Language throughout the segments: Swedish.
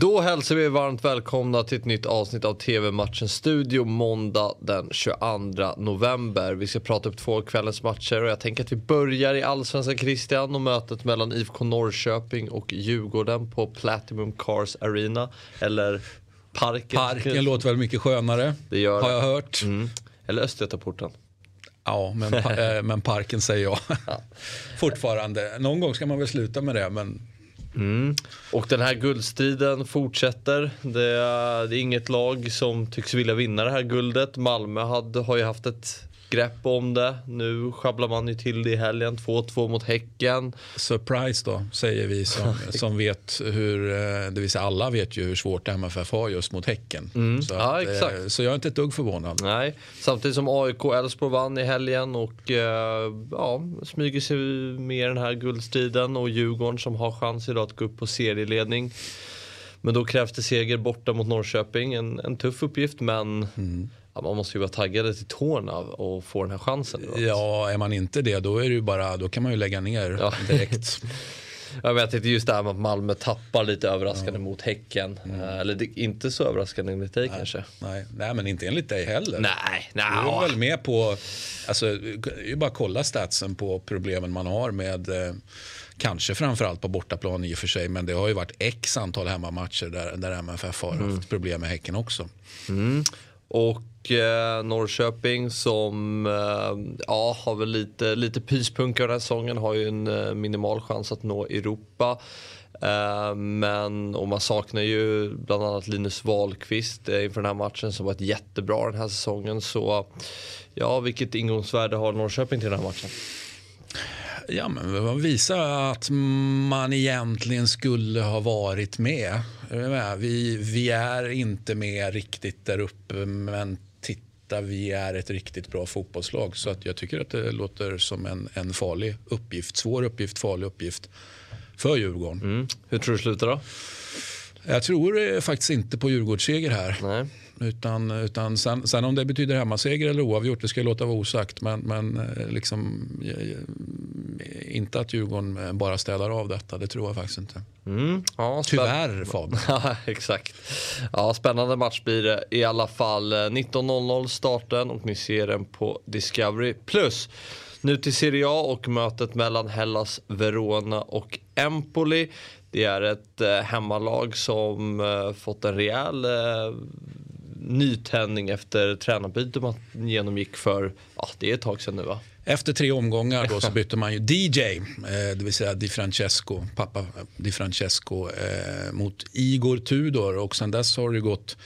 Då hälsar vi varmt välkomna till ett nytt avsnitt av TV-matchen Studio måndag den 22 november. Vi ska prata upp två kvällens matcher och jag tänker att vi börjar i Allsvenskan Christian och mötet mellan IFK Norrköping och Djurgården på Platinum Cars Arena. Eller Parken. Parken låter väl mycket skönare, det gör har jag hört. Mm. Eller Östgötaporten. Ja, men, äh, men parken säger jag. Ja. Fortfarande. Någon gång ska man väl sluta med det, men Mm. Och den här guldstriden fortsätter. Det är, det är, inget lag som tycks vilja vinna det här guldet. Malmö hade, har ju haft ett grepp om det. Nu sjabblar man ju till det i helgen. 2-2 mot Häcken. Surprise då, säger vi som, som vet hur, eh, det vill säga alla vet ju hur svårt MFF har just mot Häcken. Mm. Så, ja, att, eh, exakt. så jag är inte ett dugg förvånad. Nej, samtidigt som AIK Elfsborg vann i helgen och eh, ja, smyger sig med den här guldstriden och Djurgården som har chans idag att gå upp på serieledning. Men då krävs det seger borta mot Norrköping. En, en tuff uppgift men mm. Ja, man måste ju vara taggad till tårna och få den här chansen. Ja, är man inte det då, är det bara, då kan man ju lägga ner ja. direkt. Jag vet inte just det här med att Malmö tappar lite överraskande ja. mot Häcken. Mm. Eller det, inte så överraskande enligt dig nej, kanske? Nej. nej, men inte enligt dig heller. Nej, nej. Du är väl med på, alltså, ju bara kolla statsen på problemen man har med eh, Kanske framförallt på bortaplan i och för sig, men det har ju varit x antal hemmamatcher där, där MFF har mm. haft problem med Häcken också. Mm. Och eh, Norrköping som eh, ja, har väl lite, lite pyspunka den här säsongen. Har ju en eh, minimal chans att nå Europa. Eh, men och man saknar ju bland annat Linus Wahlqvist eh, inför den här matchen som varit jättebra den här säsongen. Så ja, vilket ingångsvärde har Norrköping till den här matchen? Ja, men visa att man egentligen skulle ha varit med. Vi, vi är inte med riktigt där uppe, men titta, vi är ett riktigt bra fotbollslag. Så att jag tycker att det låter som en, en farlig uppgift. Svår uppgift, farlig uppgift för Djurgården. Mm. Hur tror du slutar då? Jag tror faktiskt inte på Djurgårdsseger här. Nej. Utan, utan sen, sen, om det betyder hemmaseger eller oavgjort, det ska jag låta vara osagt. Men, men eh, liksom, inte att Djurgården bara städar av detta, det tror jag faktiskt inte. Mm, ja, Tyvärr Fabian. ja, exakt. Ja, spännande match blir det i alla fall. 19.00 starten och ni ser den på Discovery+. Plus. Nu till Serie A och mötet mellan Hellas Verona och Empoli. Det är ett eh, hemmalag som eh, fått en rejäl eh, nytändning efter tränarbytet man genomgick för, ja det är ett tag sedan nu va? Efter tre omgångar då så bytte man ju DJ, eh, det vill säga Di Francesco, pappa Di Francesco eh, mot Igor Tudor och sen dess har det gått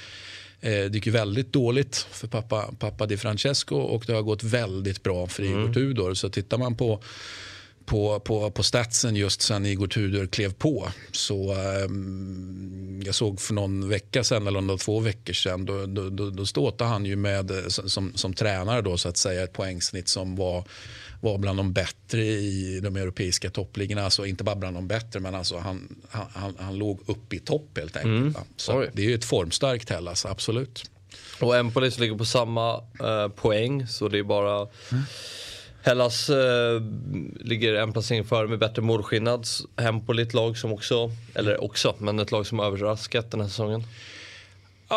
eh, det gick ju väldigt dåligt för pappa, pappa Di Francesco och det har gått väldigt bra för Igor mm. Tudor. Så tittar man på på, på, på statsen just sen Igor Tudor klev på. Så um, jag såg för någon vecka sen eller några två veckor sedan då, då, då, då ståtade han ju med som, som tränare då så att säga ett poängsnitt som var var bland de bättre i de europeiska toppligorna. Alltså inte bara bland de bättre, men alltså han, han, han låg upp i topp helt enkelt. Mm. Så det är ju ett formstarkt Hellas, absolut. Och Empoli ligger på samma eh, poäng, så det är bara mm Hellas eh, ligger en placering före med bättre målskillnad. Empoli ett lag som också, eller också, men ett lag som överraskat den här säsongen.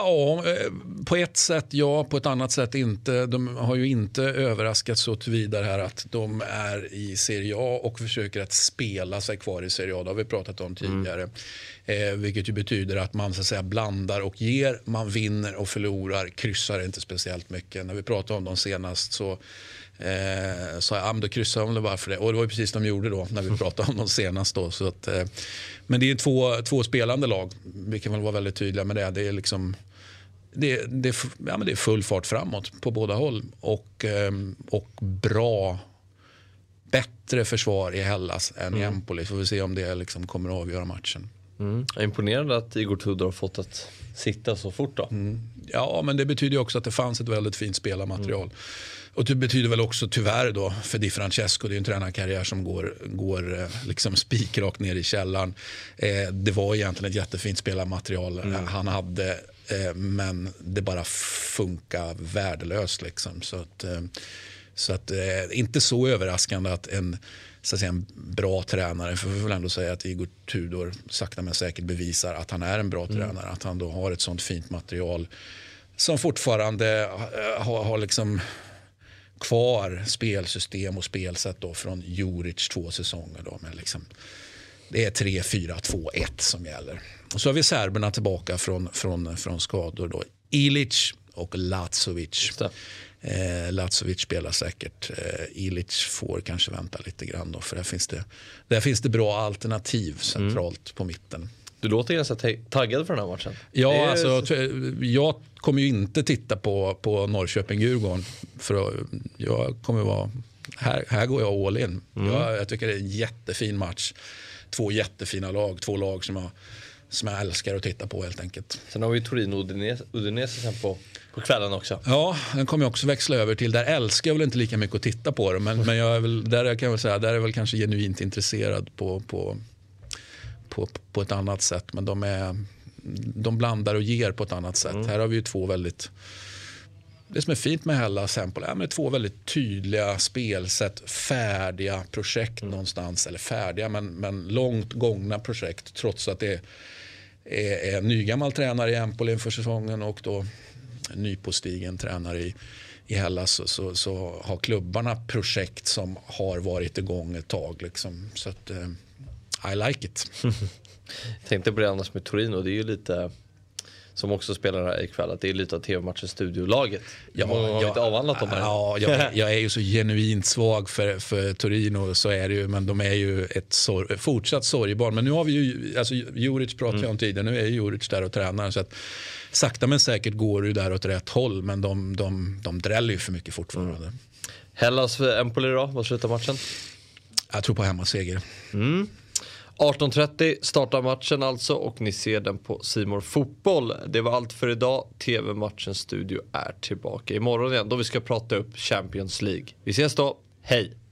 Ja, eh, på ett sätt ja, på ett annat sätt inte. De har ju inte överraskat så tillvida här att de är i Serie A och försöker att spela sig kvar i Serie A. Det har vi pratat om tidigare. Mm. Eh, vilket ju betyder att man så att säga, blandar och ger. Man vinner och förlorar, kryssar inte speciellt mycket. När vi pratade om dem senast så Eh, så ja, då kryssade de bara för det. Och det var ju precis det de gjorde då när vi pratade om dem senast. Då, så att, eh, men det är två, två spelande lag. Vi kan väl vara väldigt tydliga med det. Det är, liksom, det, det, ja, men det är full fart framåt på båda håll. Och, eh, och bra, bättre försvar i Hellas än mm. i Empoli. Får vi se om det liksom kommer att avgöra matchen. Mm. Imponerande att Igor Tudor har fått att sitta så fort då. Mm. Ja, men det betyder också att det fanns ett väldigt fint spelarmaterial. Mm. Och det betyder väl också tyvärr då för Di Francesco, det är en tränarkarriär som går, går eh, liksom spikrakt ner i källaren. Eh, det var egentligen ett jättefint spelarmaterial mm. han hade, eh, men det bara funkar värdelöst. Liksom. Så att, eh, så att, eh, inte så överraskande att en så att säga, en bra tränare. För vi får väl ändå säga att Igor Tudor sakta men säkert bevisar att han är en bra mm. tränare. Att han då har ett sånt fint material som fortfarande har, har liksom kvar spelsystem och spelsätt då från Juric två säsonger. Då, men liksom, det är 3, 4, 2, 1 som gäller. Och så har vi serberna tillbaka från, från, från skador. Då. Ilic och Lazovic. Eh, Lazovic spelar säkert. Eh, Ilic får kanske vänta lite grann. Då, för där finns, det, där finns det bra alternativ centralt mm. på mitten. Du låter ganska taggad för den här matchen. Ja, är... alltså, jag kommer ju inte titta på, på Norrköping-Djurgården. För jag kommer vara, här, här går jag all in. Mm. Jag, jag, tycker det är en jättefin match. Två jättefina lag, två lag som jag, som jag älskar att titta på helt enkelt. Sen har vi Torino-Udinese sen på, på kvällen också. Ja, den kommer jag också växla över till. Där älskar jag väl inte lika mycket att titta på det. Men, men jag är väl, där kan jag väl säga, där är jag väl kanske genuint intresserad på, på på, på ett annat sätt. Men de, är, de blandar och ger på ett annat sätt. Mm. Här har vi ju två väldigt det som är fint med Hellas Sample är med två väldigt tydliga spelsätt, färdiga projekt mm. någonstans. Eller färdiga, men, men långt gångna projekt trots att det är, är, är nygammal tränare i Empoli inför säsongen och då nypåstigen tränare i, i Hellas så, så, så, har klubbarna projekt som har varit igång ett tag. Liksom. Så att, eh, i like it. Jag tänkte på det annars med Torino, det är ju lite som också spelar här ikväll, att det är lite av TV-matchen studiolaget. Ja, har jag, inte avhandlat dem här. Ja, jag, jag, är ju så genuint svag för, för Torino, så är det ju, men de är ju ett sor fortsatt sorgebarn. Men nu har vi ju, alltså Juric pratade mm. om tidigare, nu är Juric där och tränar. Så att, sakta men säkert går det ju där åt rätt håll, men de, de, de dräller ju för mycket fortfarande. Mm. Hellas Empoli då, vad slutar matchen? Jag tror på hemmaseger. Mm. 18.30 startar matchen alltså och ni ser den på Simor Fotboll. Det var allt för idag. TV-matchens studio är tillbaka imorgon igen då vi ska prata upp Champions League. Vi ses då. Hej!